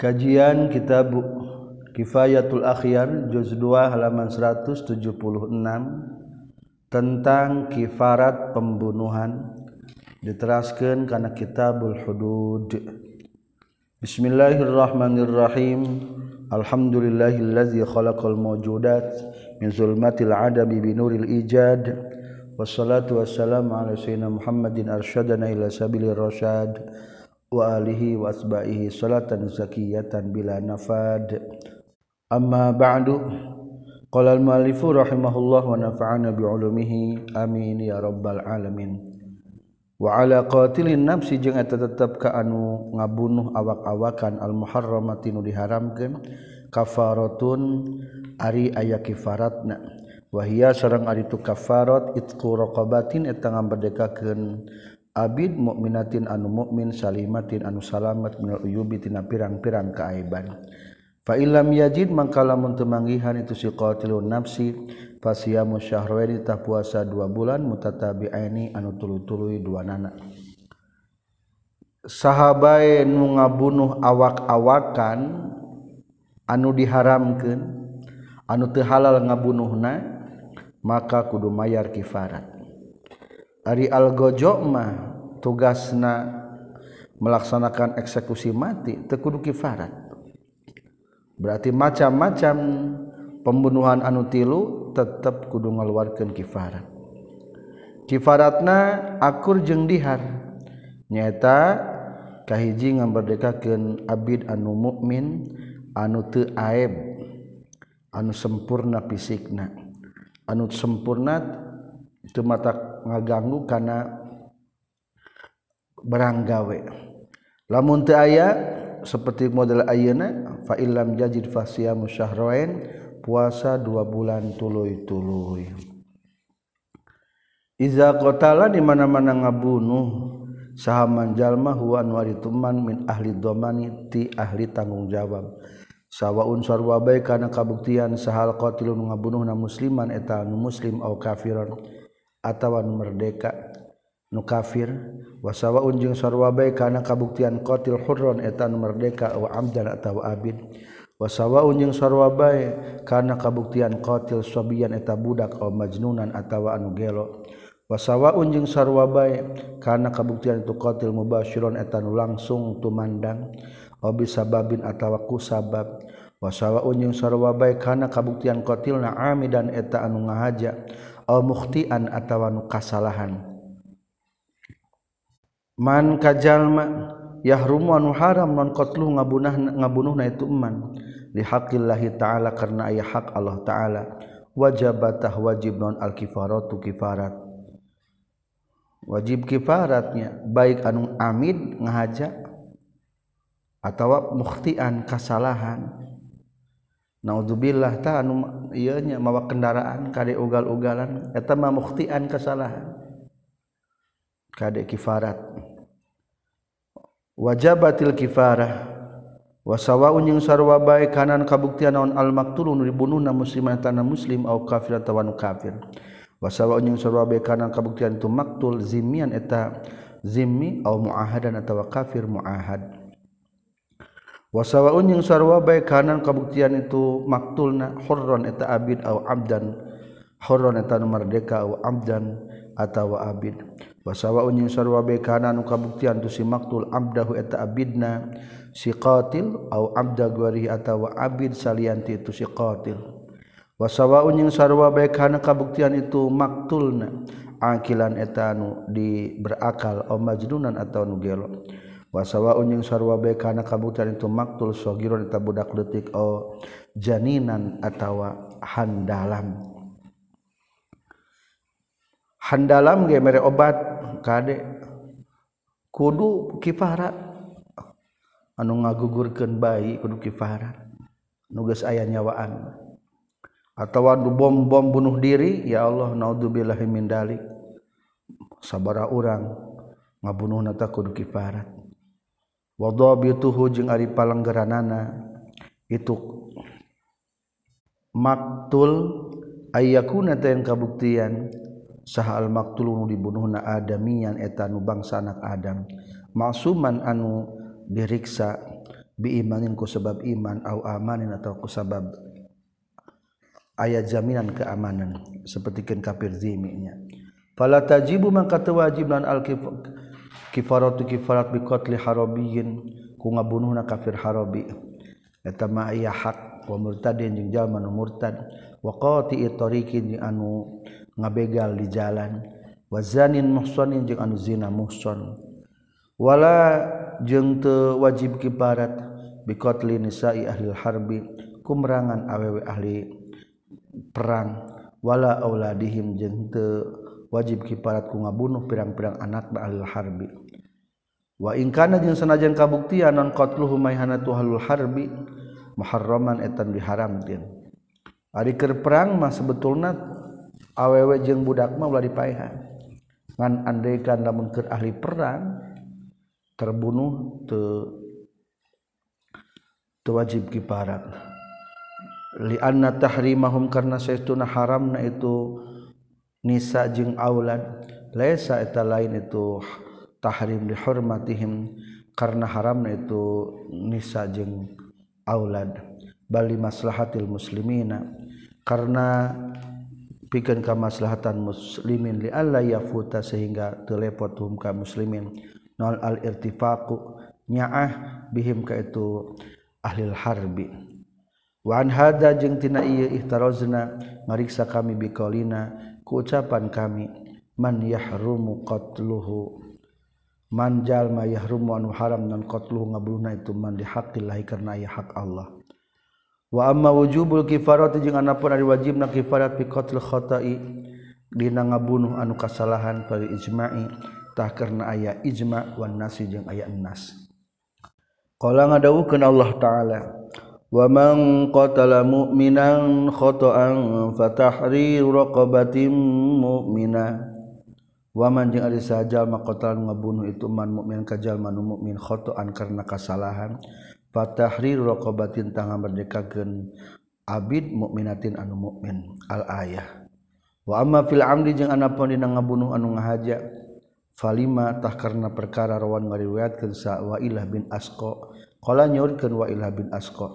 Kajian Kitab Kifayatul Akhyar juz 2 halaman 176 tentang kifarat pembunuhan diteraskan karena Kitabul Hudud. Bismillahirrahmanirrahim. Alhamdulillahillazi khalaqal mawjudat min zulmatil adami binuril ijad. Wassalatu wassalamu ala sayyidina Muhammadin arsyadana ila sabilir rasyad. wa alihi wa asbahihi salatan zakiyatan bila nafad. Amma ba'du. Qala al muallifu rahimahullah wa nafa'ana bi ulumihi amin ya rabbal alamin. Wa ala qatilin nafsi jeung eta tetep ka anu ngabunuh awak-awakan al muharramati nu diharamkeun kafaratun ari aya kifaratna. Wa hiya sareng ari tu kafarat itqu raqabatin eta ngamberdekakeun. Abid mukminatin anu mukmin salimatin anu salamet minal uyubi pirang-pirang kaaiban. Fa illam yajid mangkala lamun teu itu si qatilun nafsi fasiyamu syahrwaini tah puasa dua bulan mutatabi'aini anu tulu-tului dua nana. Sahabae nu ngabunuh awak-awakan anu diharamkeun anu teu halal ngabunuhna maka kudu mayar kifarat. Ari al-gojok mah tugasna melaksanakan eksekusi mati tekudu kifarat. Berarti macam-macam pembunuhan anu tilu tetap kudu ngaluarkeun kifarat. Kifaratna akur jeung dihar nyata kahiji ngamberdekakeun abid anu mukmin anu teu aib anu sempurna fisikna. Anu sempurna teu mata ngaganggu kana baranggawe. Lamun teu aya seperti model ayeuna fa illam jajid fasiyamu syahrain puasa dua bulan tuluy-tuluy. Iza qatala di mana-mana ngabunuh sahaman jalma huwa warituman min ahli domani ti ahli tanggung jawab. Sawa unsur wabai kana kabuktian sahal qatilun ngabunuhna musliman eta muslim au kafiran atawan merdeka. nu kafir wasawa unjung sarwabai kana kabuktian qatil hurron etan merdeka wa amdan atau abid. Wasawa unjung sarwabai kana kabuktian qatil sabiyan eta budak au majnunan atawa anu gelo. Wasawa unjung sarwabai kana kabuktian itu qatil mubasyiron etan langsung tumandang au bisababin atawa ku sabab. Wasawa unjung sarwabai kana kabuktian qatil na amidan eta anu ngahaja au mukhtian atawa nu kasalahan. man kajallma yahrum anu haram non qatlu ngabunah ngabunuhna itu man. Li haqillahi ta'ala karena aya hak Allah ta'ala. Wajabatah wajib non al kifaratu kifarat. Wajib kifaratnya baik anu amid ngahaja atau mukhtian kasalahan. Naudzubillah ta anu ieu nya mawa kendaraan kade ugal-ugalan. Eta mah mukhtian kasalahan. Kade kifarat. wajabatil kifarah. Wasawa unjing sarwa bae kanan kabuktian naon al maktulun ribununa musliman tanah muslim au kafir tawan kafir. Wasawa unjing sarwa bae kanan kabuktian tu maktul zimian eta zimmi au muahadan atawa kafir muahad. Wasawa unjing sarwa bae kanan kabuktian itu maktulna hurron eta abid au abdan hurron eta merdeka au abdan atawa abid. basawaun yang sarwa bekana nu kabuktian tu si maktul abdahu eta abidna si qatil au abda gwari atawa abid salian ti tu si qatil. Wasawaun jeung sarwa baik kana kabuktian itu maktulna akilan eta nu di berakal au majnunan atawa nu gelo. Wasawaun jeung sarwa be kana kabuktian itu maktul sogiron eta budak leutik au janinan atawa handalam. handalam ge mere obat kade. Kudu kifara. Anu ngagugurkeun bayi kudu kifara. Nu geus aya nyawaan. Atawa nu bom-bom bunuh diri ya Allah naudzubillahi min dalik. Sabara urang ngabunuhna teh kudu kifarat wadhabituhu jeung ari palanggeranana itu maktul ayyakuna yang kabuktian. saha almaktulu nu dibunuhna adamian eta nu bangsa anak Adam. Masuman anu diriksa biimanin ku sebab iman au amanin atau ku sebab ayat jaminan keamanan sapertikeun kafir ziminya. Fala tajibu maka teu wajib lan al kifaratu kifarat bi qatli harabiyyin ku ngabunuhna kafir harabi. Eta ma aya hak wa murtadin jeung jalma nu murtad. Wa qati'i tariqin anu ngabegal di jalan. Wazanin muhsanin jeung anu zina muhsan wala jeung teu wajib kifarat biqatli nisa'i ahli harbi kumrangan awewe ahli perang. Wala auladihim jeung teu wajib kiparat ku ngabunuh pirang-pirang anak ba ahli harbi. Wa in kana jeung sanajan kabuktian non qatluhu maihanatu halul harbi muharraman etan diharamkeun. Ari keur perang mah sebetulna awewe jeung budakma ulah dipaihan ngan andaikan lamun keur ahli perang terbunuh te tewajib kiparat. Li anna tahrimahum karna saestuna haramna itu nisa jeung aulad laisa eta lain itu tahrim li hurmatihim karena haramna itu nisa jeung aulad. Bali maslahatil muslimina karena pikeun kamaslahatan muslimin li alla yafuta sehingga telepot hum ka muslimin. Nol al irtifaqu nyaah bihim ka itu ahli harbi. Wa hada jeung tina ieu ihtarozna ngariksa kami biqaulina ku ucapan kami man yahrumu qatluhu. Man jalma yahrumu anu haram nan qatluhu ngabunuhna itu man dihaqillahi karena aya hak Allah wa amma wujubul kifarat jeung anapun ari wajibna kifarat fi qatl khata'i dina ngabunuh anu kasalahan fal ijma'i. Tah karena aya ijma' wan nasi jeung aya nas. Qala ngadawukeun Allah taala wa man qatala mu'minan khata'an fatahriru raqabatin mu'mina. Waman jeung ari sajalma maqatal ngabunuh itu man mu'min ka jalma nu mu'min khata'an karena kasalahan. fatahrir raqabatin tanga merdekakeun abid mukminatin anu mukmin al ayah. Wa amma fil amri jeung anapun dina ngabunuh anu ngahaja falima tah karena perkara rawan ngariwayatkeun sa wa ilah bin asqa. Qala wa ilah bin asqa.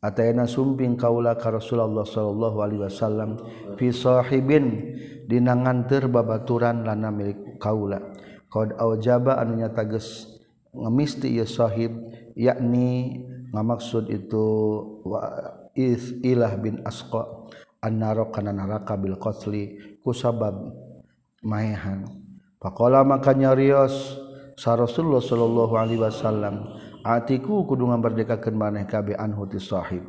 Atayana sumping kaula ka Rasulullah sallallahu alaihi wasallam fi sahibin dina nganteur babaturan lana milik kaula. Qad aujaba anu nyata geus ngemisti ieu sahib yakni ngamaksud itu ilah bin asko annarok kana naraka bil qli kusabab mahan Pakkola makanya Rios sa Rasulullah Shallallahu Alaihi Wasallam atiku kudu ngambardekakeun maneh kabe anhu ti sahib.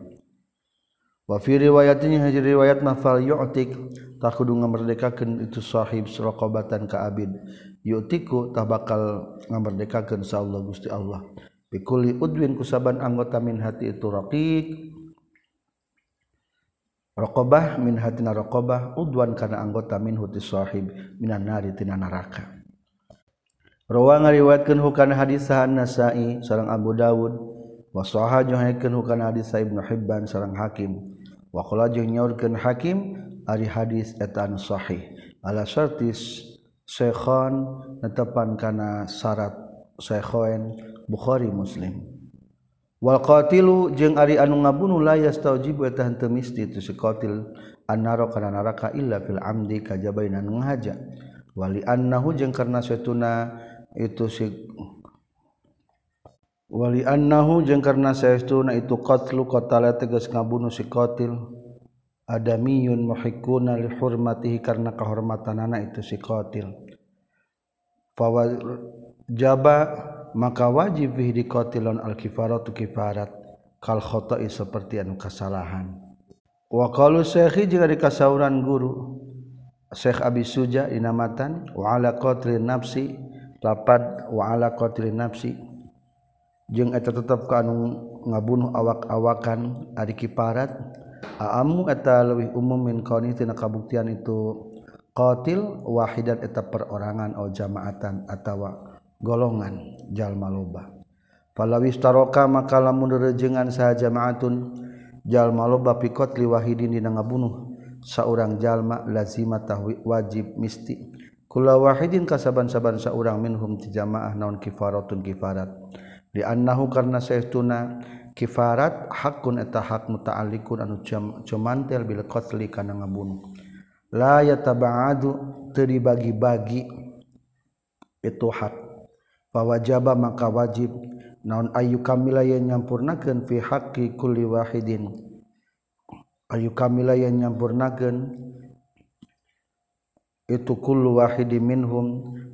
Wa fi riwayatin haji riwayat mafal yu'tik tak kudu ngambardekakeun itu sahib suraqabatan ka abid. Yu'tiku tak bakal ngambardekakeun Allah Gusti Allah bikuli udwin kusaban anggota min hati itu raqiq raqabah min hatina raqabah udwan kana anggota min huti sahib minan nari tina neraka Rawa ngariwayatkeun hukana hadis An-Nasa'i sareng Abu Dawud. Wa sahah jeung hakeun hukana hadis Ibnu Hibban sareng Hakim. Wa qala jeung nyaurkeun Hakim ari hadis eta anu sahih. Ala syartis Syekhon netepan kana syarat Syekhon. Bukhari Muslim. Wal qatilu jeung ari anu ngabunuh la yastaujibu eta henteu misti tu si qatil annara kana neraka illa fil amdi kajabainan ngahaja. Wali annahu jeung karna satuna itu si wali annahu jeung karna saestuna itu qatlu qatala tegas ngabunuh si qatil. Adamiyun muhiqquna li hurmatihi karna kahormatanana itu si qatil. Jaba maka wajib fihi diqatilun al kifaratu kifarat kal khata'i seperti anu kasalahan. Wa qalu syekhi jika dikasauran guru Syekh Abi Suja dinamatan wa ala qatli nafsi lapad wa ala qatlin nafsi. Jeung eta tetep ka anu ngabunuh awak-awakan ari kifarat aamu eta leuwih umum min qani tina kabuktian itu qatil wahidan eta perorangan au jamaatan atawa. golongan jalma loba palawis taroka maka lamun rejengan saja jamaatun jalma loba pikot liwahidin dina ngabunuh. Saurang jalma lazima tahwi wajib misti. Kula wahidin kasaban-saban saurang minhum ti jamaah naon kifaratun kifarat. Di annahu karna saestuna kifarat hakun eta hak muta'alliqun anu cumantel bil qatli kana ngabunuh. La yataba'adu teu dibagi-bagi. Itu hak. pawajaba maka wajib. Naon ayu kamila yang nyampurnakeun fi haqqi kulli wahidin. Ayu kamila yang nyampurnakeun itu kullu wahidin minhum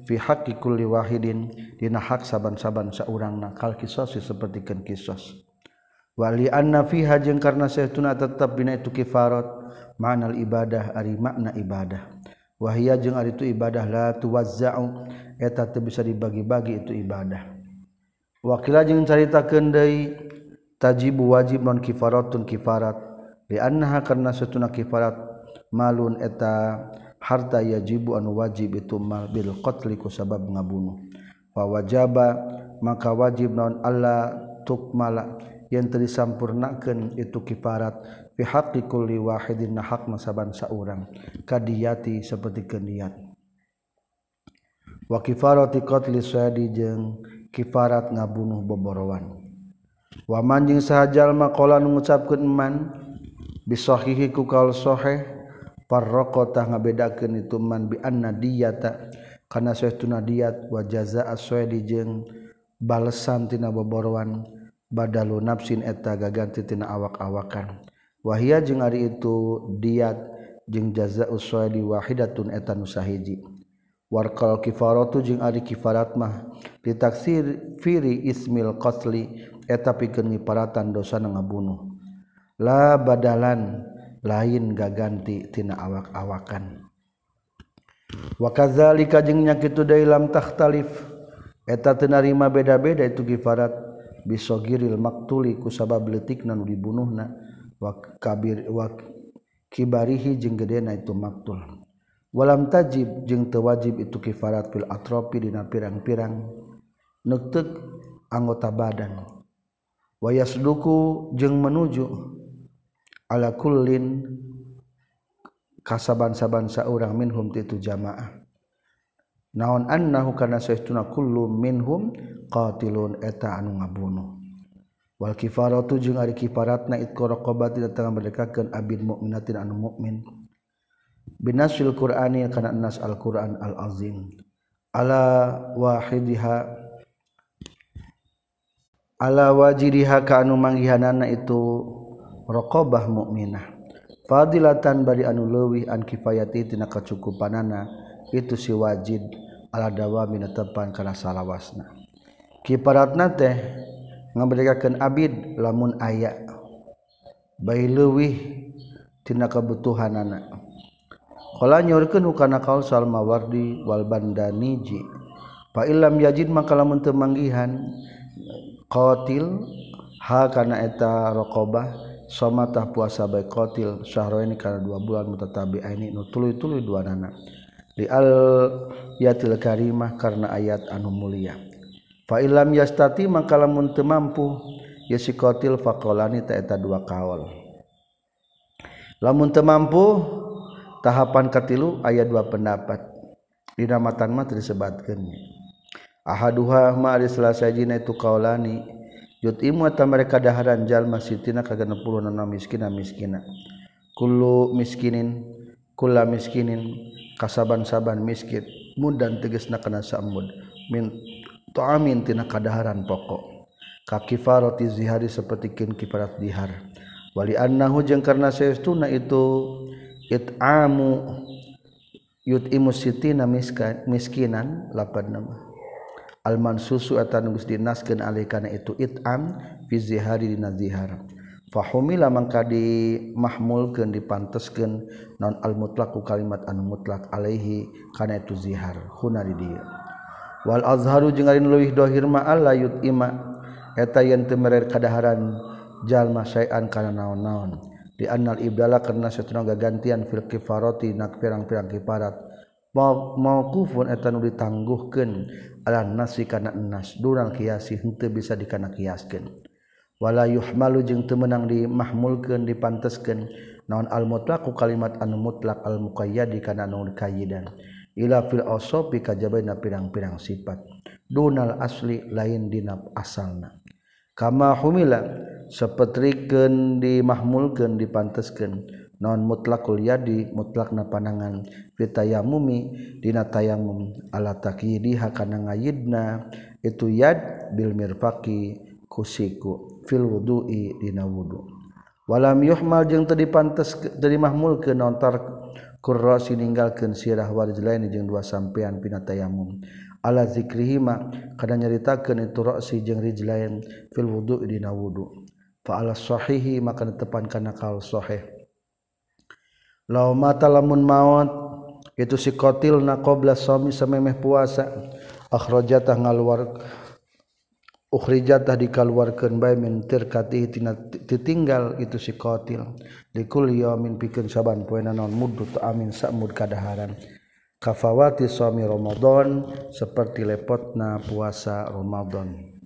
fi haqqi kulli wahidin. Dina hak saban-saban saurangna. Nakal kisos sapertikeun kisos. Wali anna fiha jeung karna saytuna tetap bina itu kifarat ma'nal ibadah ari makna ibadah. wahia jeung ari itu ibadah la tuwazza'u. Eta teu bisa dibagi-bagi itu ibadah. Wakila jeung caritakeun deui tajibu wajib non kifaratun kifarat. Li annaha karna satuna kifarat malun eta harta yajibu anu wajib itu mal bil qatli ku sabab ngabunuh. Fa wajaba maka wajib non Allah tukmala. Yang tadi itu kifarat fi haqqi kulli wahidin hak masaban saurang kadiyati seperti keniat wa kifarati qatli sadi jeung kifarat ngabunuh boborowan wa man jeung sahajal maqala ngucapkeun man bisahihi ku kaul sahih farraqata ngabedakeun itu man bi anna diyata. Kana saestuna diyat wa jazaa sadi jeung balesan tina boborowan badalu nafsin eta gaganti tina awak-awakan. wahia jeung ari itu diat jeung jaza uswali wahidatun eta nu sahiji warqal kifaratu jeung ari kifarat mah. Ditaksir firi ismil qatli eta pikeun ngiparatan dosa ngabunuh. La badalan lain gaganti tina awak-awakan wakazalika jeung nya kitu dalam takhtalif. Eta teu narima beda-beda itu kifarat. Bisogiril maktuli ku sabab leutik nu dibunuhna. wa kabir wa kibarihi jeung gedena itu maktul. Walam tajib jeung teu wajib itu kifarat fil atropi dina pirang-pirang neuteup anggota badan. Wa yasduku jeung menuju ala kullin kasaban-saban saurang minhum itu jamaah. Naon annahu kana saestuna kullu minhum qatilun eta anu ngabunuh. wal kifaratu jeung ari kifaratna itqoroqobat di tengah merdekakeun abid mukminatin anu mukmin binasil qur'ani kana nas al-qur'an al-azim. Ala wahidiha ala wajidiha ka anu manggihanana itu raqabah mukminah fadilatan bari anu leuwih an kifayati tina kacukupanana itu si wajid ala dawa netepan kana salawasna. Kiparatna teh ngeberikan Abid lamun aya bayi lewih tina kebutuhan anak kalau nyorkan kaul soal mawardi wal bandaniji fa illam yajid maka lamun temanggihan qatil ha kana eta rokobah somatah puasa baik qatil syahrain karena dua bulan mutatabi'aini ini nutului-tului dua anak di al yatil karimah karena ayat anu mulia. fa ilam yastati maka lamun ya si kotil fakolani taeta dua kaol. Lamun teu mampu tahapan katilu aya dua pendapat. Di dinamatan mah disebutkeun ahaduha ma ari salasaji na itu kaolani. Yut imu ta mereka daharan jal masitina ka 66 miskina miskina. Kullu miskinin kula miskinin kasaban-saban miskin mudan dan tegesna kana samud min to'amin tina kadaharan pokok. Kaki faroti zihari seperti kin kiparat dihar wali annahu jeung karna saestuna itu it'amu yut'imu sitina miskinan lapan nama. Alman susu atan gus dinaskeun alih kana itu it'am fi zihari dina zihar. Fahumila mangka dimahmulkeun dipanteskeun non al mutlaqu kalimat anu mutlak alaihi kana itu zihar. Huna di dieu Wal azharu jeung ari leuwih dohir ma alla ima eta yen teu merer kadaharan jalma saean kana naon-naon. Di annal ibdala karena satuna gagantian fil kifarati nak pirang-pirang kifarat. Mauqufun eta nu ditangguhkeun ala nasi kana nas. Durang kiasi henteu bisa dikana kiaskeun wala yuhmalu jeung teu meunang dimahmulkeun dipanteskeun naon al mutlaqu kalimat anu mutlak al muqayyad kana anu kayyidan. ila fil awsafi kajabaina pirang-pirang sifat. Dunal asli lain dina asalna. Kama humila sapetrikeun dimahmulkeun dipanteskeun non mutlakul yadi mutlakna panangan. Fitayamumi dina tayamum. Ala taqidiha kana ngayidna itu yad bil mirfaqi kusiku. Fil wudu'i dina wudu. Walam yuhmal jeung teu dipantes teu dimahmulkeun non tar kurrosi ninggalkeun sirah warjlaini jeung dua sampean pina tayamum ala zikrihima kana nyaritakeun itu rosi jeung rijlain fil wudu dina wudu. Fa ala sahihi maka tepan kana kal sahih. Law mata lamun maot itu si qatil na qabla sami samemeh puasa akhrajatah ngaluar ukhrijatah dikaluarkeun bae min tirkati tina titinggal itu si kotil likul yaumin pikeun saban poena naon muddu amin samud kadaharan. Kafawati sami ramadan seperti lepotna puasa ramadan.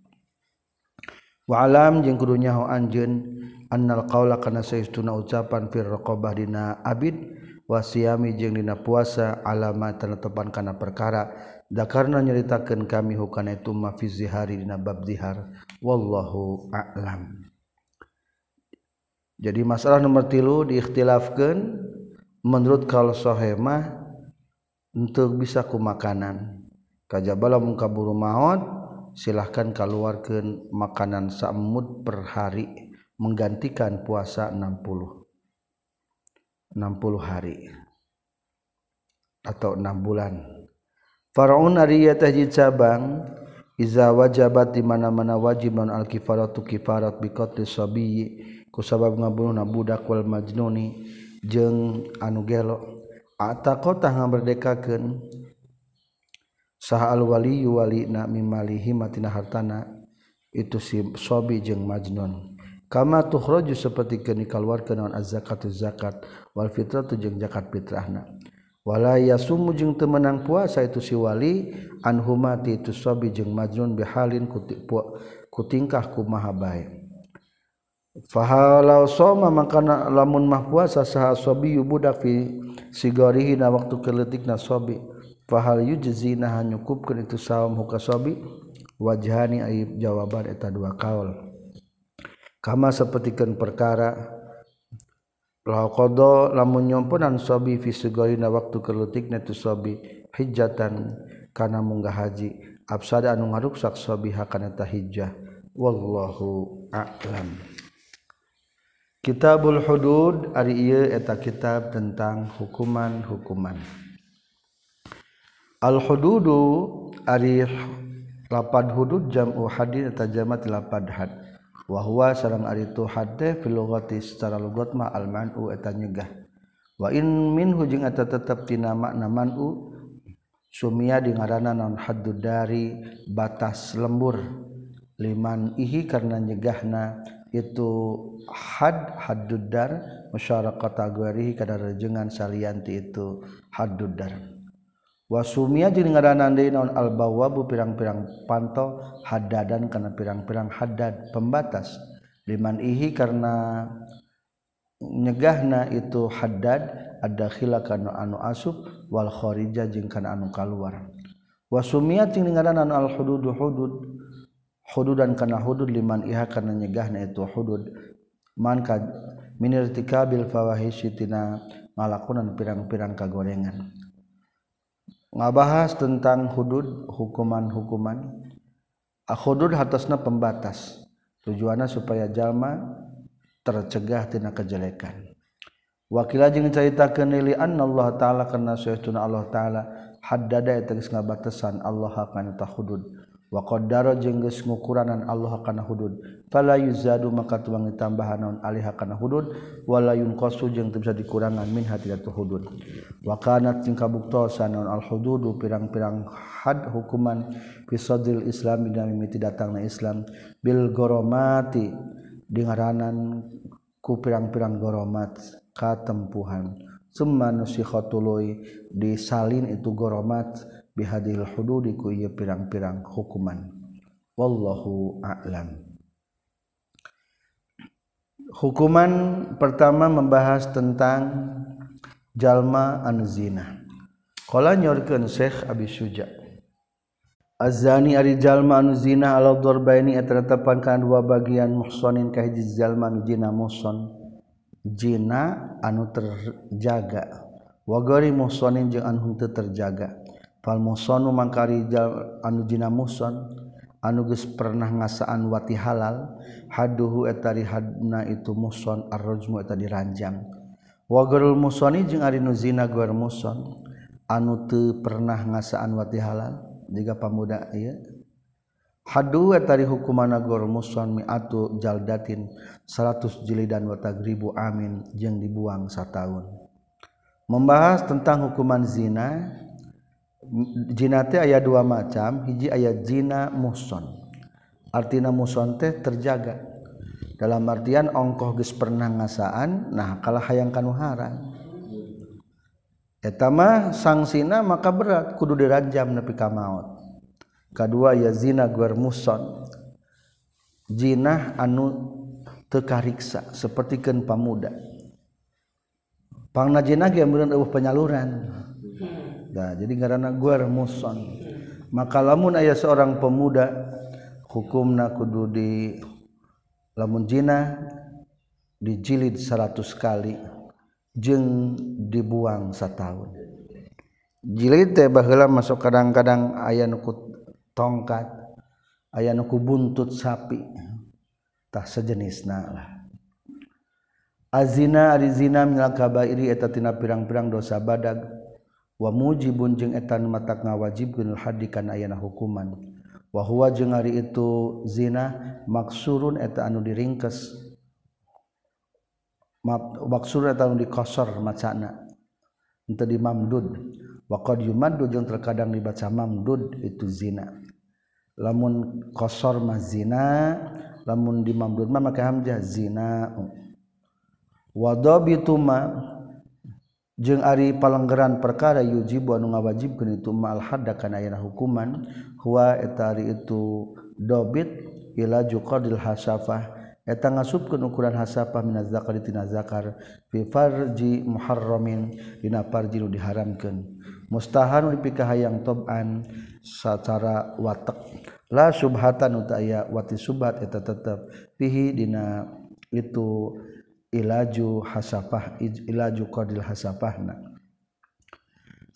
Wa alam jeung kudu nyaho anjeun annal qaula kana saestuna ucapan fir raqabah dina abid wasiami jeung dina puasa alamat tepan kana perkara Dakarna nyaritakan kami hukana itu mafizihari dina bab dihar. Wallahu a'lam. Jadi masalah nomor tilu diikhtilafkan menurut kalau sohemah untuk bisa ku makanan. Kajabala mungkaburu maut silahkan keluarkan makanan samud per hari menggantikan puasa 60 60 hari atau 6 bulan. Faraun ari ieu teh cabang iza wajabat di mana-mana wajib non al kifaratu kifarat bi qatli sabiyyi ku sabab ngabunuhna budak wal majnuni jeung anu gelo. Ataqata ngaberdekakeun sah al wali wali na mimalihi matina hartana itu si sobi jeung majnun. Kama tukhraju seperti keun dikaluarkeun naon az zakatu zakat wal fitratu jeung zakat fitrahna. Wala yasumu jeung teu menang puasa itu si wali anhumati itu sabi jeung majnun bihalin ku tingkah kumaha bae fahalau soma makana lamun mah puasa saha sabi budak fi sigarihi na waktu keletikna sabi fahal yujzina hanyukupkeun itu saum huka sabi wajhani aib jawaban eta dua kaul. Kama sapertikeun perkara qada lamun nyomponan sabi fi sugarina waktu kelutikna tu sabi hijjatan kana munggah haji. Absada anu ngaruksak sabi hakana ta hijjah. Wallahu a'lam. Kitabul Hudud ari ieu eta kitab tentang hukuman-hukuman. Al hududu ari lapad hudud jam'u hadin eta jamat lapad had wahwa sarang ari itu hadde fil secara lugat mah al eta nyegah. Wa in minhu jeung eta tetep tina makna man'u sumia di ngaranna naon haddud dari batas lembur. Liman ihi karena nyegahna itu had haddud dar musyarakata gwarihi kada rejengan salianti itu haddud dar. wasumia jeung ngaranan deui naon al bawabu pirang-pirang panto hadadan kana pirang-pirang haddad pembatas. Liman ihi karena nyegahna itu haddad adakhila kana anu asub wal kharija jeung kana anu kaluar. Wasumia jeung ngaranan al hududu hudud. Hududan kana hudud liman iha karena nyegahna itu hudud. Man ka minirtikabil fawahishi tina ngalakonan pirang-pirang kagorengan. ngabahas tentang hudud hukuman-hukuman. Ah, Akhudud hatasna pembatas. Tujuannya supaya jalma tercegah tina kejelekan. Wakila jeung caritakeun li anna Allah taala karena sayyiduna Allah taala haddada eta geus ngabatasan Allah kana ta hudud. waqadaro jeung geus ngukuranan Allah kana hudud. Fala yuzadu maka tuang ditambahan naon alaiha kana hudud. Wala yunqasu jeung teu bisa dikurangan min hatina hudud. Wa kanat jeung kabuktosan naon al hududu pirang-pirang had hukuman fi sadril islam dina mimiti datangna islam. Bil goromati dingaranan ku pirang-pirang goromat katempuhan. Summa nusikhatului disalin itu goromat. Bihadil hududi ku ieu pirang-pirang hukuman. Wallahu a'lam. Hukuman pertama membahas tentang jalma an zina. Qala nyorkeun Syekh Abi Suja Azani arijallma anu zina Allahorba ini tertepan kan dua bagian musonin kajizalman zina muson zina anu terjaga. Wagori musonin anhun terjaga falmusonu mangkari anu jina muson anuges pernah ngasaan wati halal haduhu etari hadna itu muson arrojmu eta diranjang. Wagarul musoni jeung ari nu zina goer muson anu teu pernah ngasaan wati halal jika pamuda ieu. Hadu etari hukumana goer muson miatu jaldatin 100 jilidan watagribu amin jeung dibuang sataun. Membahas tentang hukuman zina jinate ayat dua macam hiji ayat zina muson. Artina muson teh terjaga. Dalam artian ongkoh geus pernah ngasaan nah kalah hayang kanu haram eta mah sangsina maka berat kudu diranjam nepi ka maot kedua ya zina guar muson. Jinah anu teu kariksa pamuda. Pamuda pangnajina ge meureun eueuh penyaluran. nah, jadi karena guar muson maka lamun ayah seorang pemuda hukumna kudu di lamun jina dijilid 100 kali jeng dibuang setahun. Jilid teh baheula masuk kadang-kadang aya nuku tongkat aya nuku buntut sapi tah sejenisna lah. Azina ari zina minal kabairi eta tina pirang-pirang dosa badag. wa mujibun jeung etan mata ngawajibkeun hadikan ayana hukuman. Wa huwa jeung ari itu zina maksurun eta anu diringkes. Maksur eta anu dikosor macana. Henteu dimamdud wa qad yumaddu jeung terkadang dibaca mamdud itu zina. Lamun kosor mah zina lamun dimamdud mah make hamzah zina. Wa dhabitu ma jeung Ari palenggeran perkara yujibu anu ngawajibkeun itu mal hadda kana ayeuna hukuman huwa eta ari itu dobit ila juqadil hasafah. Eta ngasupkeun ukuran hasafah minaz zakari tina zakar fi farji muharramin dina farji nu diharamkeun. Mustahanu dipikahayang toban secara watak la subhatan utaya wati subhat eta tetep. Pihi dina itu ilaju hasapah ilaju qadil hasapahna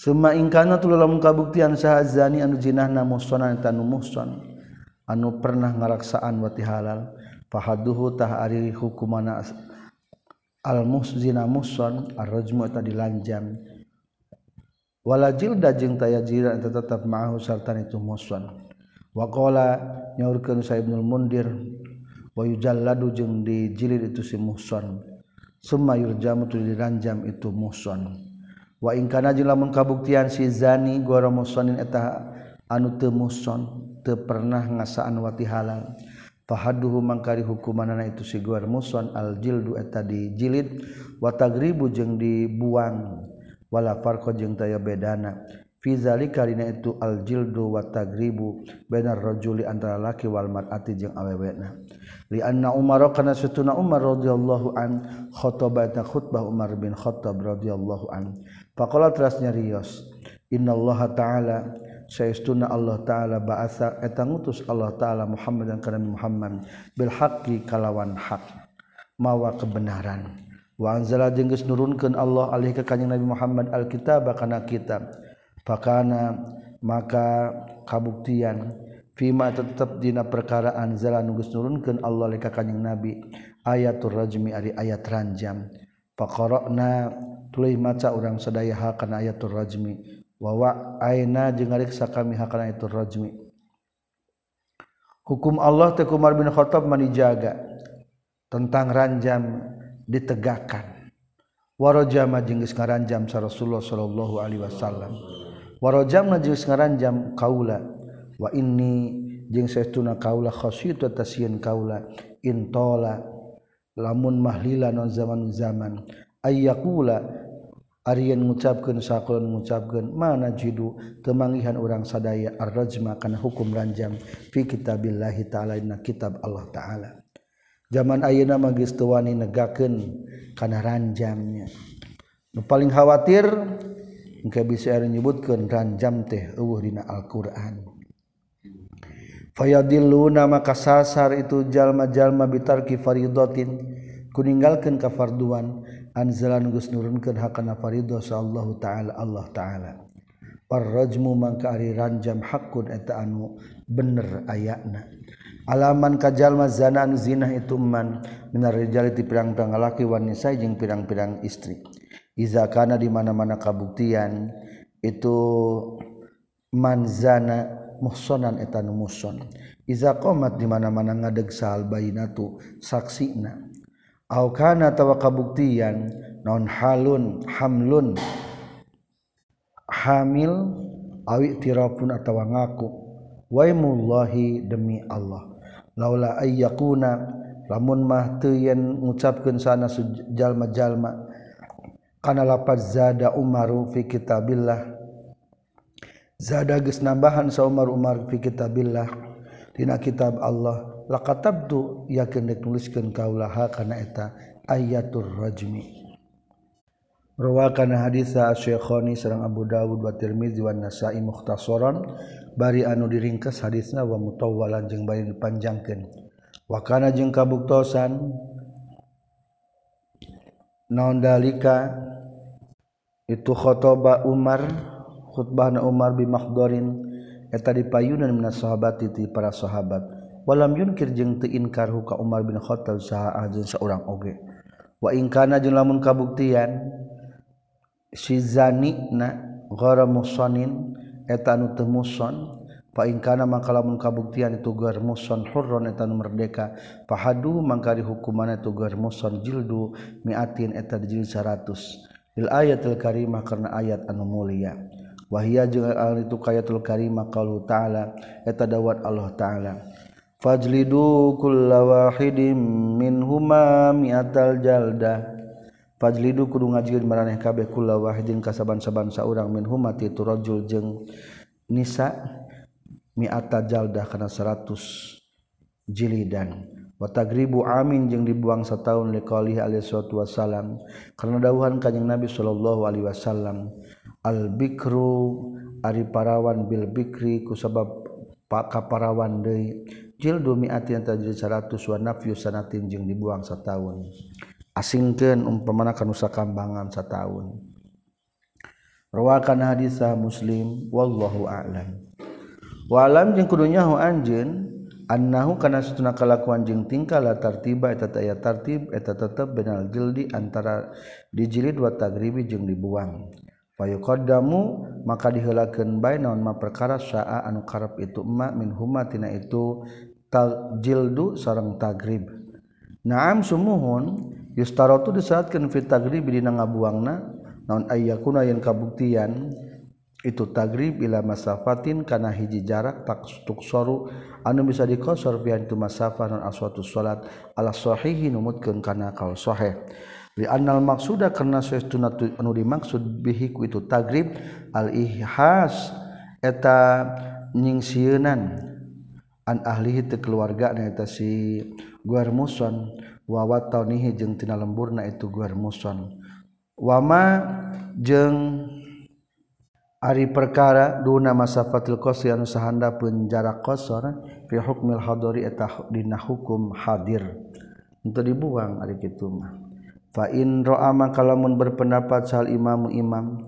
Suma ingkana tululam kabuktian saha anu jinahna muhsonan tanu anu pernah ngaraksaan wati halal. Fahaduhu tah ari hukumana al muszina muson arrajmu eta dilanjam. Wala jilda jeung taya jira eta tetep ma'ahu sarta itu muson wa qala nyaurkeun sa ibnul mundir wayujalladu jeung dijilid itu si muhson. Summa yurjamu tu diranjam itu muhson. Wa in kana jeung lamun kabuktian si zani gora muhsonin eta anu teu muhson teu pernah ngasaan wati halal. Fahaduhu mangkari hukumanana itu si gora muhson al jildu eta dijilid wa tagribu jeung dibuang. Wala farqa jeung taya bedana. Fi zalika dina itu aljildu wa tagribu benar rajuli antara laki wal mar'ati jeung awewena. lianna Umar kana satuna Umar radhiyallahu an khotobata khutbah Umar bin Khattab radhiyallahu an. Faqala teras rios innallaha ta'ala saestuna Allah taala ba'atsa eta ngutus Allah taala Muhammad dan kana Muhammad bil haqqi kalawan hak mawa kebenaran. Wa anzala jeung geus nurunkeun Allah alaihi ka kanjing Nabi Muhammad alkitab kana kitab. Fakana maka kabuktian fima tetep dina perkara anzala nu geus nurunkeun Allah alaihi ka kanjing Nabi ayatul rajmi ari ayat ranjam. Faqara'na tuluy maca urang sadaya kana ayatul rajmi. Wawa aina jeung ngariksa kami hakana itu rajmi. Hukum Allah teh Umar bin Khattab manijaga tentang ranjam ditegakkan. Warajama jeung geus ngaranjam sa Rasulullah sallallahu alaihi wasallam. Warajamna jeung geus ngaranjam kaula wa ini jeung seuna kaula khasyitu tasyin kaula intola lamun mahlila non zaman zaman. Ayyakula Aryan ngucapkan sakon ngucapkan mana jidu temangihan orang sadaya ar-rajma kana hukum ranjam fi kitabillahi ta'ala inna kitab Allah ta'ala. Zaman ayeuna mah geus teu wani negakeun kana ranjamnya nu paling khawatir engke bisa nyebutkeun ranjam teh eueuh dina Al-Qur'an. fayadilluna maka sasar itu jalma-jalma bitarki faridotin. Kuninggalkeun kafarduan. Anzalan gus nurunkeun hakana faridah sallallahu taala Allah taala. Warrajmu mangka ari ranjam hakun eta anu bener ayakna. Alaman kajalma zana anu zina itu man minar rijal ti pirang-pirang lalaki wan nisa jeung pirang-pirang istri. Iza kana di mana-mana kabuktian itu manzana muhsonan etan muson Iza qomat di mana-mana ngadeg sal bayinatu saksina. Au kana tawa kabuktian non halun hamlun. Hamil awi tirapun atawa ngaku. Waimullahi demi Allah. Laula ayyakuna lamun mah teu yen ngucapkeun sana jalma-jalma. Kana lapaz zada umaru fi kitabillah zada geus nambahan saumar Umar fi kitabillah. Dina kitab Allah. Laqatabtu yakin dek nuliskeun kaulaha kana eta ayatur rajmi. Rawakan haditsa Syekhani sareng Abu Dawud wa Tirmizi wa Nasa'i mukhtasaran. Bari anu diringkes hadisna wa mutawwalan jeung bari dipanjangkeun. Wa kana jeung kabuktosan. Naon dalika? Itu khotoba Umar. khutbah Umar bimakdorin eta dipayunan minas sahabat titi para sahabat. Walam yunkir jeung teu inkar ka Umar bin Khattab saha ajun saurang oge. Wa in kana jeung lamun kabuktian si zani na ghara musanin eta anu teu muson fa in kana maka lamun kabuktian itu ghar muson hurron eta anu merdeka. Fahadu mangka di hukumanna itu ghar muson jildu miatin eta di 100 bil ayatil karimah karena ayat anu mulia. wahia jeung itu kayatul karimah qaulu ta'ala eta dawat Allah ta'ala. Fajlidu min minhuma mi'atal jaldah fajlidu kudu ngajieun maraneh kabeh kullawahidin kasaban-saban saurang minhuma ti turajul jeung nisa mi'ata jaldah kana 100 jilidan. Wa tagribu amin jeung dibuang sataun liqalihi alaihi wasallam karena dawuhan kanjing Nabi sallallahu alaihi wasallam al-bikru ari parawan bil bikri kusabab pak kaparawan deui. Jildu mi'ati eta jadi 100 wa nafyu sanatin jeung dibuang sataun. Asingkeun umpamana kana nusa kambangan sataun. Rawakan hadisah muslim wallahu a'lam. Wa alam jeung kudunya hu anjeun annahu kana satuna kalakuan jeung tingkah la tartiba eta aya tartib eta tetep benal jildi antara dijilid wa tagribi jeung dibuang. payukodamu maka dihelaken bay naon ma perkara syaa anu karep itu emak min humatina itu jildu sarang tagrib. Naam sumuhun yustarotu disaatkan fit tagrib dina ngabuangna naon ayyakuna yang kabuktian itu tagrib ila masafatin kana hiji jarak tak tuksoru anu bisa dikosor pian itu masafah non aswatu salat ala sahihi numutkeun kana kaul sahih. anal maksuda karena suestuna anu dimaksud bihi ku itu tagrib al ihhas eta nyingsieunan. An ahlihi teu keluarga eta si guar muson wa watanihi jeung tina lemburna itu guar muson wama jeung Ari perkara duna masafatil qasri anu sahanda pun jarak qasar fi hukmil hadari eta dina hukum hadir. Untuk dibuang ari kitu mah. Faroama kalamun berpendapat sal imamu imam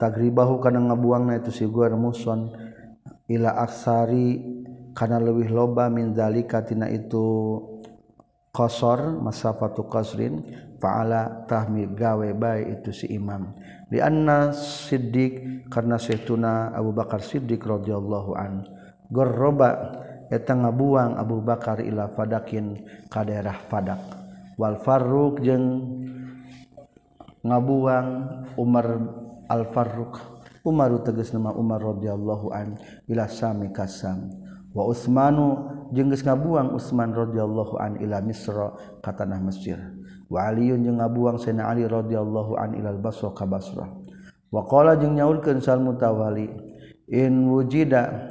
tagribahu karena ngabuangna itu si gua muson ila aksari karena lebih loba minzalikatina itu kosor masafatu qasrin fa'ala tahmil gawe baik itu si imam. Di anna siddiq karena setuna Abu Bakar Siddiq radhiyallahu an gorroba eta ngabuang Abu Bakar ila fadakin ka daerah Fadak Walfarruq jeung ngabuang Umar Al-Farruq Umar teges nama Umar radhiyallahu an ila sami kasam wa Utsmanu jeung geus ngabuang Utsman radhiyallahu an ila Misra ka tanah Mesir. Wa Aliun jeung ngabuang Sayyidina Ali radhiyallahu an ila Basra ka Basra. Wa qala jeung nyaulkeun sal mutawali in wujida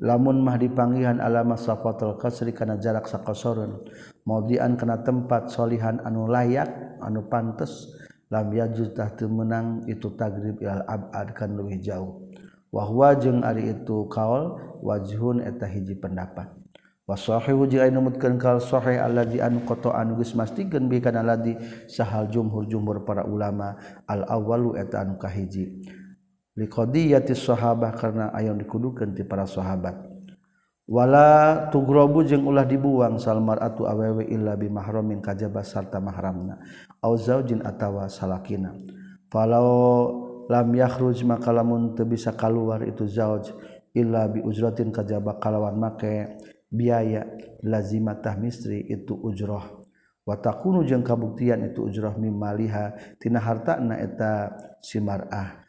lamun mah dipanggihan alama safatul qasri kana jarak sakosorun maudian kana tempat solihan anu layak anu pantes lam yajuz tah menang itu tagrib ilal abad kan lebih jauh. Wahwa jeung ari itu kaul wajhun eta hiji pendapat. Wasahihu jeung anu mutkeun kaul sahih alladzi anu qata geus mastikeun bi kana sahal jumhur jumhur para ulama al awwalu eta anu kahiji. liqadiyati sahabah karena ayam dikudukeun ti para sahabat. Wala tugrobu jeung ulah dibuang salmar atu awewe illa bi mahramin kajaba sarta mahramna. Au zaujin atawa salakina. Falau lam yakhruj maka lamun teu bisa kaluar itu zauj illa bi ujratin kajaba kalawan make biaya lazimatah mistri itu ujrah wa takunu jeung kabuktian itu ujrah mimaliha tina hartana eta simarah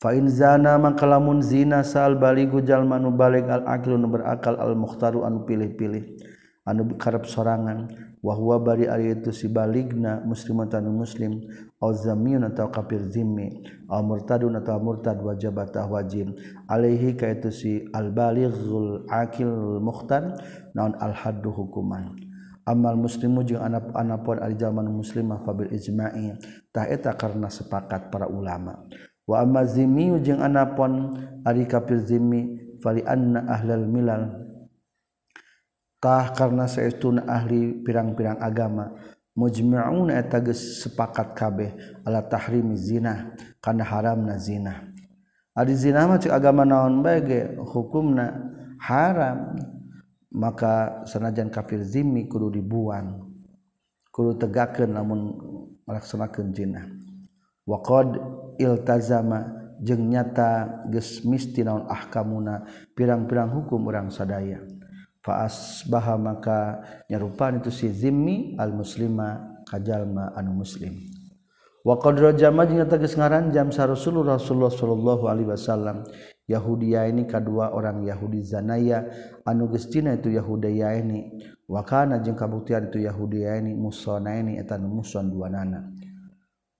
Fainzana makalamun zina sal baligu jalma nu balik al aqlu nu berakal al mukhtaru anu pilih-pilih anu karep sorangan wa huwa bari ari itu si baligna muslimun tanu muslim au zamiyun atau kafir zimmi au murtadun atau murtad wajib atau wajib alaihi ka itu si al balighul aqil mukhtar naon al haddu hukuman. Amal muslimu jeung anak-anapun ari jalma muslimah fabil ijma'i. tah eta karena sepakat para ulama. Wa amazimi jeung anapon ari kafir zimmi fali anna ahlal milal. Kah karena saestuna ahli pirang-pirang agama. Mujma'un eta geus sepakat kabeh ala tahrimi zina kana haramna zina ari zina mah cek agama naon bae ge hukumna haram. Maka sanajan kafir zimmi kudu dibuang. Kudu tegakeun lamun melaksanakan zina waqad iltazama jeung nyata geus misti naon ahkamuna pirang-pirang hukum urang sadaya. Fa asbaha maka nyarupaan itu si zimmi al muslima kajalma anu muslim. Waqad rajama jeung nyata geus ngaranjam sa Rasulullah Rasulullah sallallahu alaihi wasallam Yahudia ini kedua orang Yahudi zanaya anu geus itu Yahudia ini wakana jeung kabuktian itu Yahudiya ini musona ini etan muson dua nana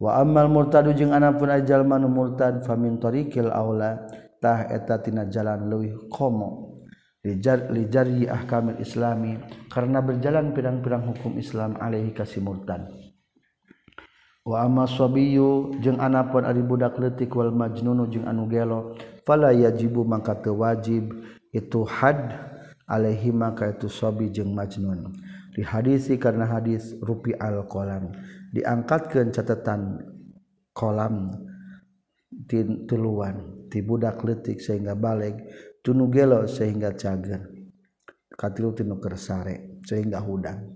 amal murtadu jeung anakpun ajal manu murtad famintorikil Aulalah etatina jalan luwih komo. Lijari ah kamil Islami karena berjalan pirang-pirang hukum Islam Alaihi kasih murtad. Wayu jeung anakpun ari budak letik Wal majnunu anu gelo yajibu maka wajib itu had alaihi maka itu sobi jeung majnun. Di hadisi karena hadis rupi al kolam. Diangkatkan catatan kolam tuluan ti budak letik sehingga balik tunu gelo sehingga cager katilu tinu kersare sehingga hudang.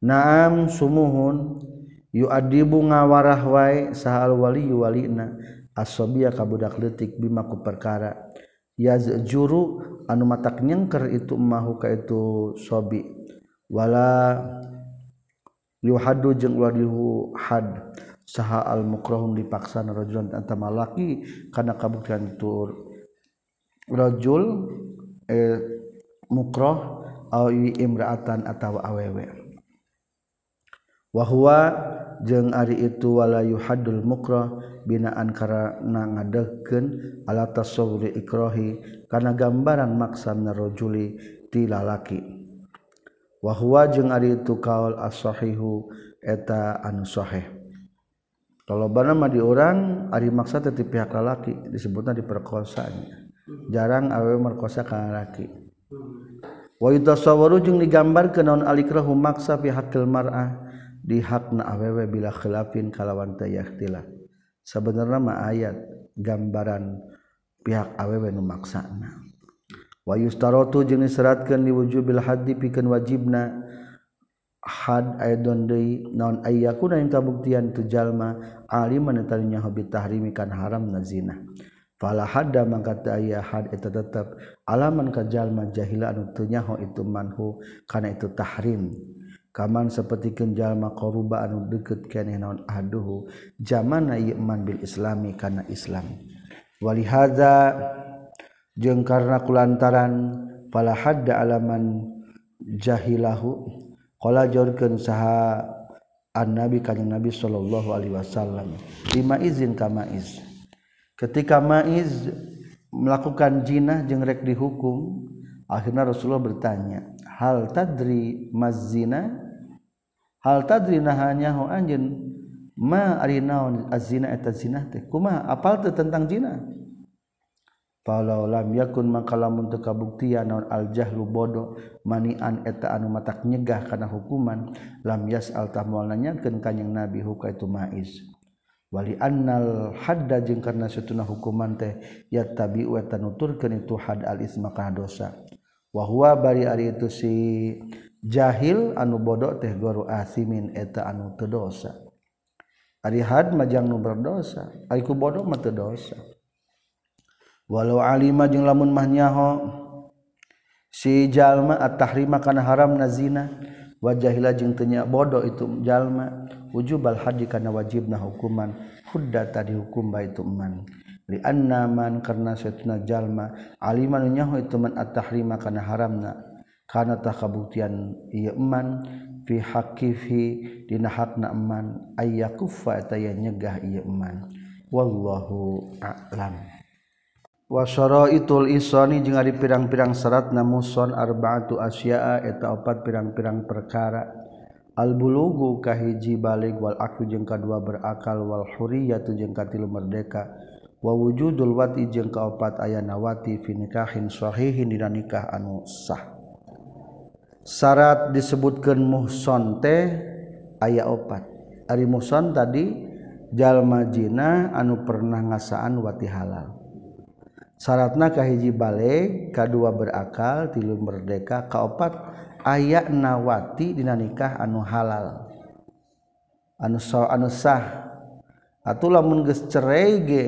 Naam sumuhun yu adibu ngawarah wae sahal wali walina asobia kabudak letik bima ku perkara. Yazjuru anu matak nyengker itu mahu ka itu sobiwala yuhadu jeung wadihu had saha al mukrahun dipaksa rajulun antama laki kana kabuktian tur rajul eh, mukrah awi imraatan atawa awewe. Wa huwa jeung ari itu wala yuhadul mukra binaan karena ngadegkeun ala tasawwuri ikrahi kana gambaran maksa narojuli ti lalaki wa huwa jeung ari itu kaul as-sahihu eta anu sahih Tolobana mah di orang ari maksa teh pihak lalaki disebutna diperkosanya. Jarang awe merkosa ka lalaki. Wa yutasawwaru jeung digambarkeun naon alikrahu maksa pihakil mar'ah di hakna awewe bila khilafin kalawan tayakhtila sebenarnya mah ayat gambaran pihak awewe nu maksana. Wa yustarotu seratkan diseratkeun diwujubil haddi pikan wajibna. Had aidon deui naon ayyakuna yang kabuktian tu jalma aliman eta hobi tahrimi kan haram na zina. Fala hadda mangka teu aya had eta tetep. Alaman ka jalma jahila anu teu nyaho itu manhu kana itu tahrim. kaman seperti jalma qoruba anu deket keneh naon? Aduhu zamana ieu man bil islami kana islam. Wali hadza jeung karena kulantaran fala hadda alaman jahilahu qala jorkeun saha annabi kanjing nabi sallallahu alaihi wasallam. Lima izin kama iz ketika maiz melakukan jinah jeung rek dihukum akhirnya Rasulullah bertanya hal tadri mazina hal tadrinahannya ho anjeun? Ma ari naon azina eta zina teh? Kumaha? Apal teu tentang zina? Falau lam yakun maka lamun teu kabuktian naon al jahlu bodoh manian eta anu matak nyegah kana hukuman lam yas al tahmual nanyakeun kanjing nabi huka itu maiz wali annal hadda jeung karna satuna hukuman teh yattabi wa tanuturkeun itu had al isma ka dosa. Wa huwa bari ari itu si jahil anu bodoh teh guru asimin eta anu tedosa Arihad majang nu berdosa Aiku bodoh mah dosa. Walau alima jeung lamun mah nyaho si jalma at-tahrima kana haram nazina wa jahila jeung teu bodoh itu jalma wujub al-haji kana wajibna hukuman hudda tadi hukum ba itu man. Li anna man karna satuna jalma alima nu nyaho itu man at-tahrima kana haramna karena tak kabuktian ieu iman fi haqqihi dina hakna iman ayyakufa taya nyegah ieu iman wallahu a'lam. Wasoro itul isani jeung ari pirang-pirang syarat namuson arba'atu asya'a eta opat pirang-pirang perkara. Al bulugu kahiji balik wal aku jeung kadua berakal wal huriyatu jeung katilu merdeka. Wa wujudul wati jeung kaopat ayana wati fi nikahin sahihin dina nikah anu sah. syarat disebutkan muhson teh aya opat. Ari muhson tadi jalma jina anu pernah ngasaan wati halal. Syaratna kahiji balik kadua berakal tilu merdeka kaopat ayak nawati dina nikah anu halal. Anu so anu sah. Atuh lamun geus cerai ge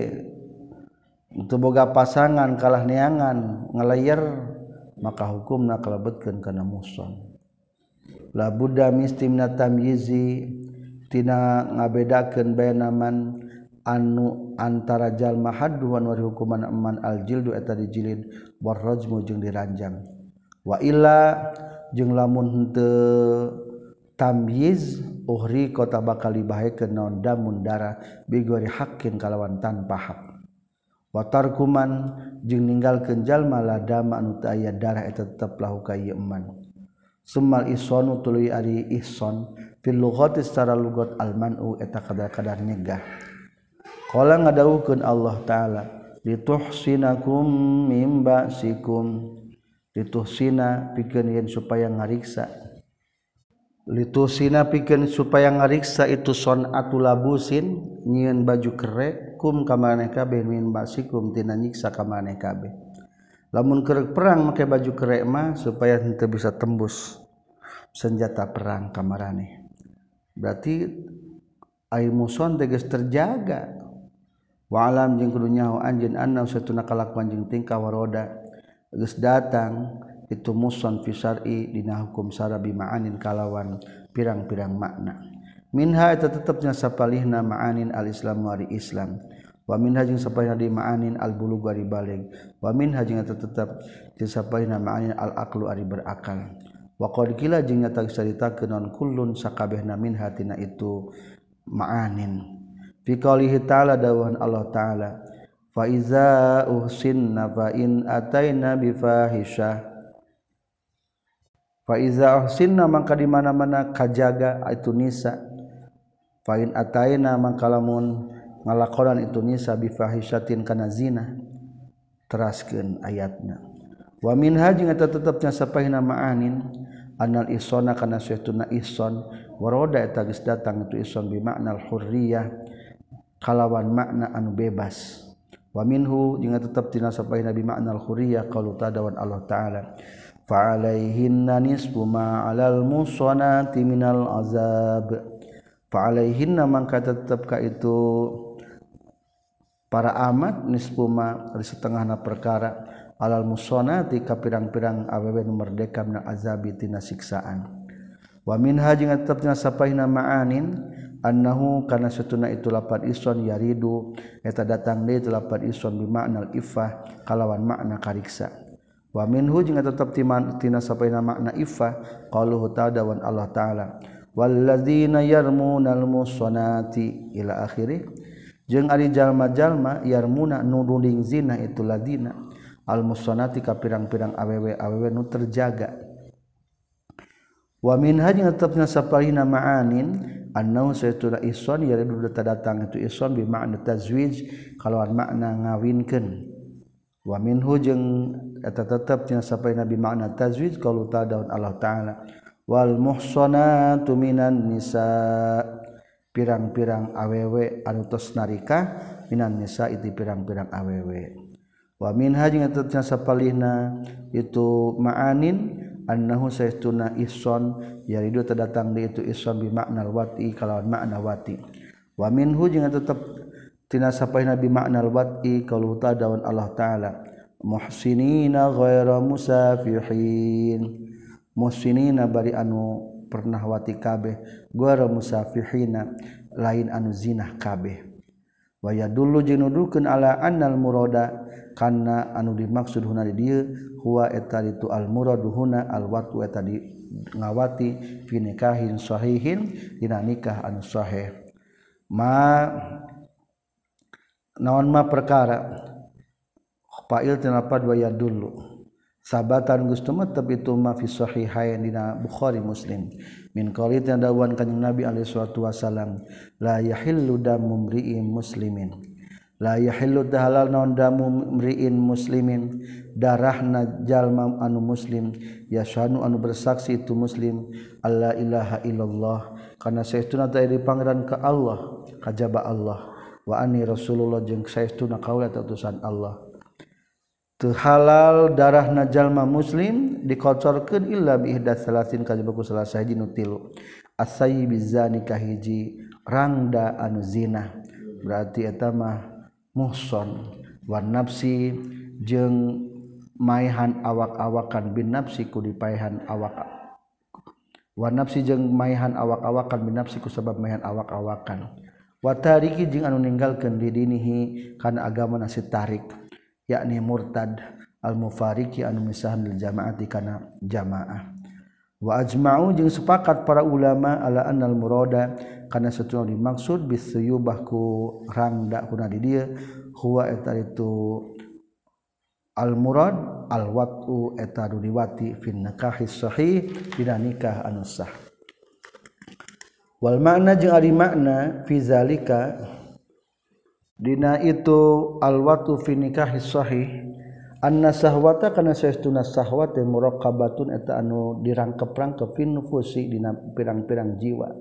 untuk boga pasangan kalah neangan ngelayer maka hukum kalebetkeun kana karena muson. La Buddha mistim natam tina ngabedakan bayanaman anu antara jalma haduan wa hukuman eman aljildu eta dijilid warrojmu jeung diranjang. Wa illa jeung lamun henteu tamyiz uhri kota bakal dibahaikeun naon damun darah bigori hakin kalawan tanpa hak. Wa tarkuman jeung ninggalkeun jalma ladama anu aya darah eta tetep lahu ka ieu eman. Summal isonu tuluy ari ihson fil lughati secara lugat almanu eta kadar-kadar nyegah. Ngadahukan Allah ta'ala dituhsinakum mimba sikum dituhsina piken yen supaya ngariksa. Litusina piken supaya ngariksa itu son atulabusin nyian baju kerek kum kamane kabeh min basikum tina nyiksa kamane kabeh. Lamun kerek perang make baju kerek mah supaya henteu bisa tembus senjata perang kamarane berarti air muson tegas terjaga. Walam jeung kudunya anjeun anna satuna kalakuan jeung tingkah waroda geus datang itu muson fi syar'i dina hukum syara bi ma'anin kalawan pirang-pirang makna minha eta tetepnya sapalihna ma'anin al-islam wari islam wa minha jeung sapalihna di ma'anin al-bulugh wari balig wa minha jeung eta tetep di sapalihna ma'anin al-aqlu ari berakal wa qad kila jeung nyata saritakeun non kullun sakabehna minha tina itu ma'anin. Qalihi ta'ala dawan Allah ta'ala faiza uhsinna fa in ataina bi fahisyah faiza uhsinna maka di mana-mana kajaga itu nisa fain ataina mangkalamun ngalakonan itu nisa bifahisyatin kana zina teraskeun ayatna. Wa minha jeung eta tetepna sapahina ma'anin anal isona kana saytuna ison waroda eta geus datang itu ison bi makna hurriyah kalawan makna anu bebas. Wa minhu jeung tetep tina sapahina nabi makna hurriyah qalu tadawan Allah taala fa alaihinna nisfu ma alal musonati minal azab. Fa alaihinna mangka tetep ka itu para amat nisfu ma di setengahna perkara. Alal musonati ka pirang-pirang awewe merdeka minal azabi tina siksaan. Wa minha jeung tetep tina sapai ma'anin annahu kana satuna itu lapan ison yaridu eta datang deui itu lapan ison bi makna ifah kalawan makna kariksa. Wa minhu jeung tetep tina sapaina makna ifah qaluhu ta'ala Allah taala walladzina yarmunal musonati ila akhirih jeung ari jalma-jalma yarmuna nu zina itu ladina. Al musonati ka pirang-pirang awewe awewe nu terjaga. Wa minha jeung tetepna saparina ma'anin annahu saytuna ison yaridu datang itu ison bi ma'na tazwij kalawan makna ngawinkeun. Wa minhu jeung eta tetepnya saparina bi ma'na tazwij qalu ta'ala Allah ta'ala. wal muhsonatu minan nisa. Pirang-pirang awewe anu tos narika minan nisa itu pirang-pirang awewe wa minha jeung eta sapalihna itu ma'anin annahu saytuna ihsan yaridu terdatang di itu ihsan bi makna wati kalawan makna wati. Wa minhu jeung tetep tina sapalihna bi makna wati kalau ta daun Allah taala. Muhsinina ghaira musafihin musinina bari anu pernah wati kabeh gora musafihina lain anu zinah kabeh. Waya dulu jenudukeun ala annal murada kana anu dimaksud huna di dieu huwa eta itu al muradu huna al watu eta di ngawati fi nikahin sahihin dina nikah anu sahih. Ma naon ma perkara? Fa'il tinapad waya dulu sahabatan gustumetep itu mafishohihaidina Bukhari muslim. Min qalit yang dawan kanjeng Nabi alaihi wasallam la yahillu damu mri'in muslimin. La yahillu halal naon damu mri'in muslimin? Darahna jalma anu muslim yashanu anu bersaksi itu muslim alla ilaha illallah. Kana saestuna ta iri pangeran ka Allah kajaba Allah. Wa anni rasulullah jeung saestuna kaula atusan Allah. halal darah najallma muslim dikocorkan illa biihdat salasin kajbaku salah saji nutilu asayi bizani kahiji rangda anu zina. Berarti etamah muhson. Wan nafsi jeung maihan awak-awakan bin nafsi ku dipaihan awak. Wan nafsi jeung maihan awak-awakan bin nafsi ku sebab maihan awak-awakan. Wa tariki jeung anu ninggalkeun di dinihi kana agama nasi tarik. Yakni murtad al mufariki anu misahan lil jamaati kana jamaah. Wa ajma'u jeung sepakat para ulama ala annal murada karena sesuatu dimaksud bisuyubahku rangda kuna di dia huwa eta itu al murad al watu eta diwati fin nikahi sahih dina nikah anu sah. Wal makna jeung ari makna fi zalika Dina itu alwatu fi nikahi sahih anna sahwata kana saestuna sahwate muraqabatun eta anu dirangkep-rangkep fi nufusi dina pirang-pirang jiwa.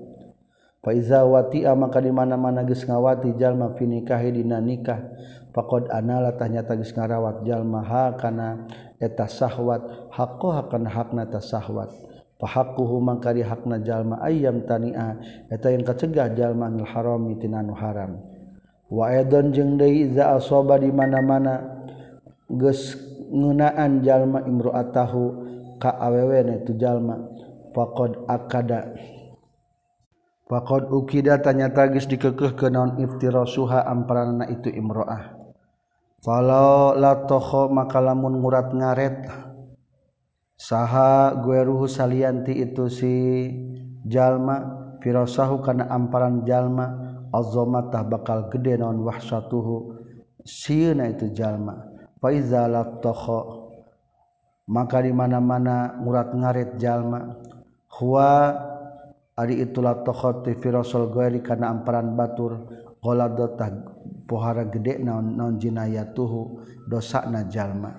Fa iza wati'a maka di mana-mana geus ngawati jalma fi nikahi dina nikah faqad anala tanyata geus ngarawat jalma ha kana eta sahwat haqqo hakana hakna ta sahwat. Fahakuhu mangkari hakna jalma ayyam tania eta yang kacegah jalma anil harami tina haram. waedon jeung deui za asoba di mana-mana geus ngeunaan jalma imro'atahu ka awewe itu jalma. Faqad akada. Faqad ukida tanyata geus dikekeuhkeun naon iftirasuha amparanana itu imro'ah falau la toho maka lamun ngurat ngaret saha gueruhu salianti itu si jalma firasahu kana amparan jalma. azomatah bakal gede naon wahsatuhu sieuna itu jalma. Faiza latokho maka di mana-mana ngurat ngarit jalma. Huwa ari itu latokho ti firasol gairi kana amparan batur. Qaladotah pohara gede naon naon jinayatuhu. Dosana jalma.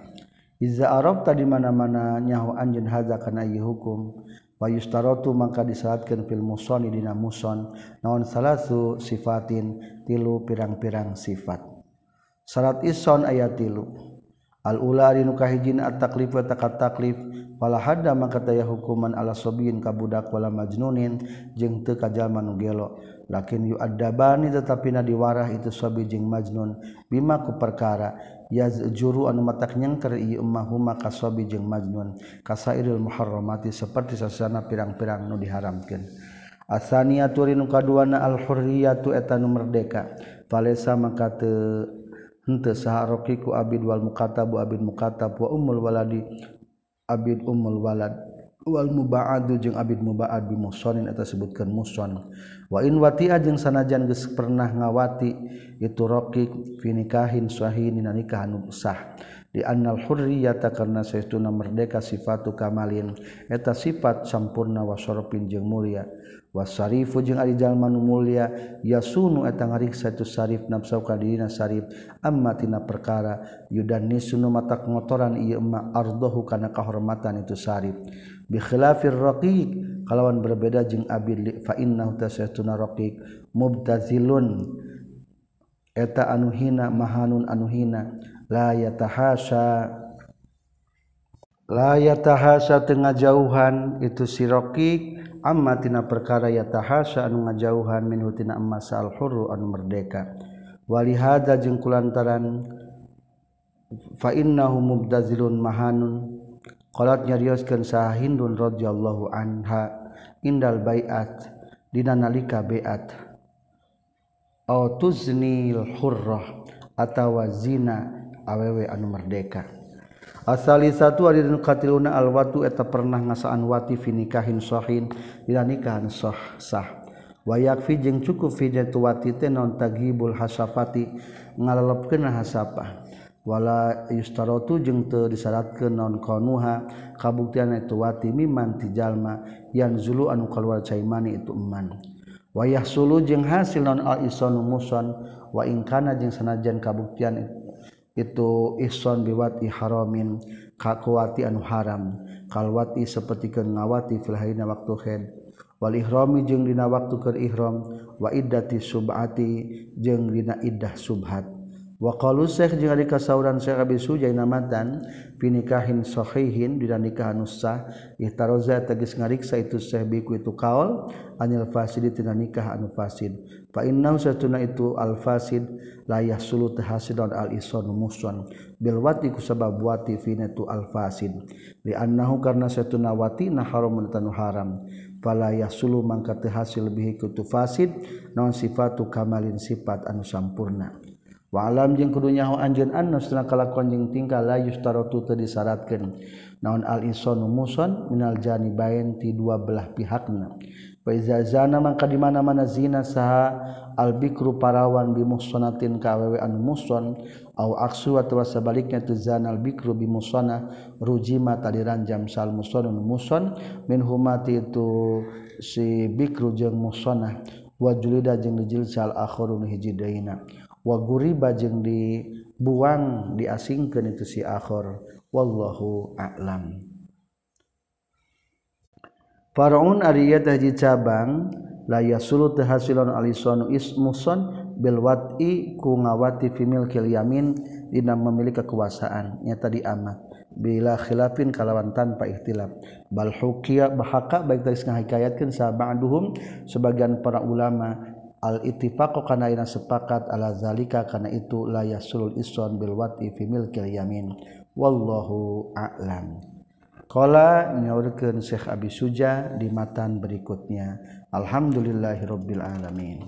Iza arab tadi mana-mana nyaho anjeun haza kana ieu hukum. Bayustarotu maka disaatkan fil musoni dina muson naon salahsu sifatin tilu pirang-pirang sifat. Salat ison ayat tilu. Al ula dinu kahijin at taklif wa takat taklif pala hadda mangka daya hukuman ala sobiin kabudak wala majnunin jeung teu kajalma nu gelo. Lakin yu'addabani tetapi na diwarah itu sobi jeung majnun bima ku perkara juru anu mata nyangker imahuma kasobi jeung majnun. Kasairil muharramati seperti sasana pirang-pirang nu diharamkeun. Asania turi kaduana al hurriyatu eta nu merdeka. Palesa maka te henteu saharokiku abid wal mukatabu abid mukatab wa ummul waladi abid ummul walad. Wal mubaadu jeung Abid mubaad bi musonin eta sebutkan muson. Wa in wati'a jeung sanajan geus pernah ngawati itu rokik fi nikahin sahihin nikah anu sah. Dial Hurriyata karena sayauna merdeka sifatu kamalin. Eta sifat sampurna wasoropin jeung mulia. Wasarifu jeung arijal manu mulia yasunu eta ngariksa itu sarif nafsu kadina sarif amma tina perkara yudan nisunu mata ngotoran ieu ma ardahu kana kahormatan itu sarif bikhilafir raqiq kalawan berbeda jeung abid fa innahu tasaytuna raqiq. Mubtazilun. Eta anu hina mahanun anu hina. La yatahasha. La yatahasha tengah jauhan itu si raqiq. Amma tina perkara yatahasha anu ngajauhan. Minhu hutina emas al hurru anu merdeka. Wali hadza jeung kulantaran. Fa innahu mubtazilun mahanun. Qalat nyarioskeun saha Hindun radhiyallahu anha indal bai'at dina nalika bai'at au tuznil hurrah atawa zina awewe anu merdeka. Asali satu ari nu katiluna alwatu eta pernah ngasaan wati fi nikahin sahin dina nikahan sah sah. Wa yakfi jeung cukup fi wati teh non tagibul hasafati ngalelepkeun hasapah wala yustarotu jeung teu disyaratkeun naon qanuha kabuktian itu wati miman ti jalma yan zulu anu kaluar caimani itu eman. Wayah sulu jeung hasil naon al isanu muson wa in kana jeung sanajan kabuktian itu ihson biwati haramin kakuwati anu haram kalwati sapertikeun ngawati fil hayna waktu haid wal ihrami jeung dina waktu keur ihram wa iddati subati jeung dina iddah subhat. Wa qalu syekh jeung ari kasauran syekh abi sujai namatan fi nikahin sahihin dina nikahan sah ihtaroza tagis ngariksa itu syekh biku itu kaul anil fasid tina nikah anu fasid. Fa innahu satuna itu al fasid la yahsulu tahsidun al isan muson bil wati ku sabab wati fi tu al fasid. Li annahu karna satuna wati na haramun tanu haram. Fala yahsulu mangka hasil bihi kutu fasid non sifatu kamalin sifat anu sampurna walam jeung kedunyahu anjeun annas tuna kalakon jeung tingkah la yustarotu teu disaratkeun. Naon al insanu muson minal janibain ti dua belah pihakna. Wa iza zana mangka di mana-mana zina saha al bikru parawan bi muhsanatin ka awewe anu muhson au aksu atawa sabalikna tu zana al bikru bi muhsana rujima tadi ranjam sal muhson muhson min humati itu si bikru jeung muhsonah wa julida jeung dijil sal akhirun hiji daina waguri bajeng dibuang diasingkan itu si akhor. Wallahu a'lam. Faraun ariya tahji cabang la yasulu tahasilun alisanu ismuson bil wat'i ku ngawati fi milkil yamin dina memiliki kekuasaan. Nyata di amat. Bila khilafin kalawan tanpa ikhtilaf. Bal hukiya bahaka baik dari ngahikayatkeun sa ba'duhum sebagian para ulama. Al-ittifaqu kana ina sepakat ala zalika kana itu la yasul ison bil wati fi milkil yamin. Wallahu a'lam. Qala nyaurkeun Syekh Abi Suja di matan berikutnya. Alhamdulillahirabbil alamin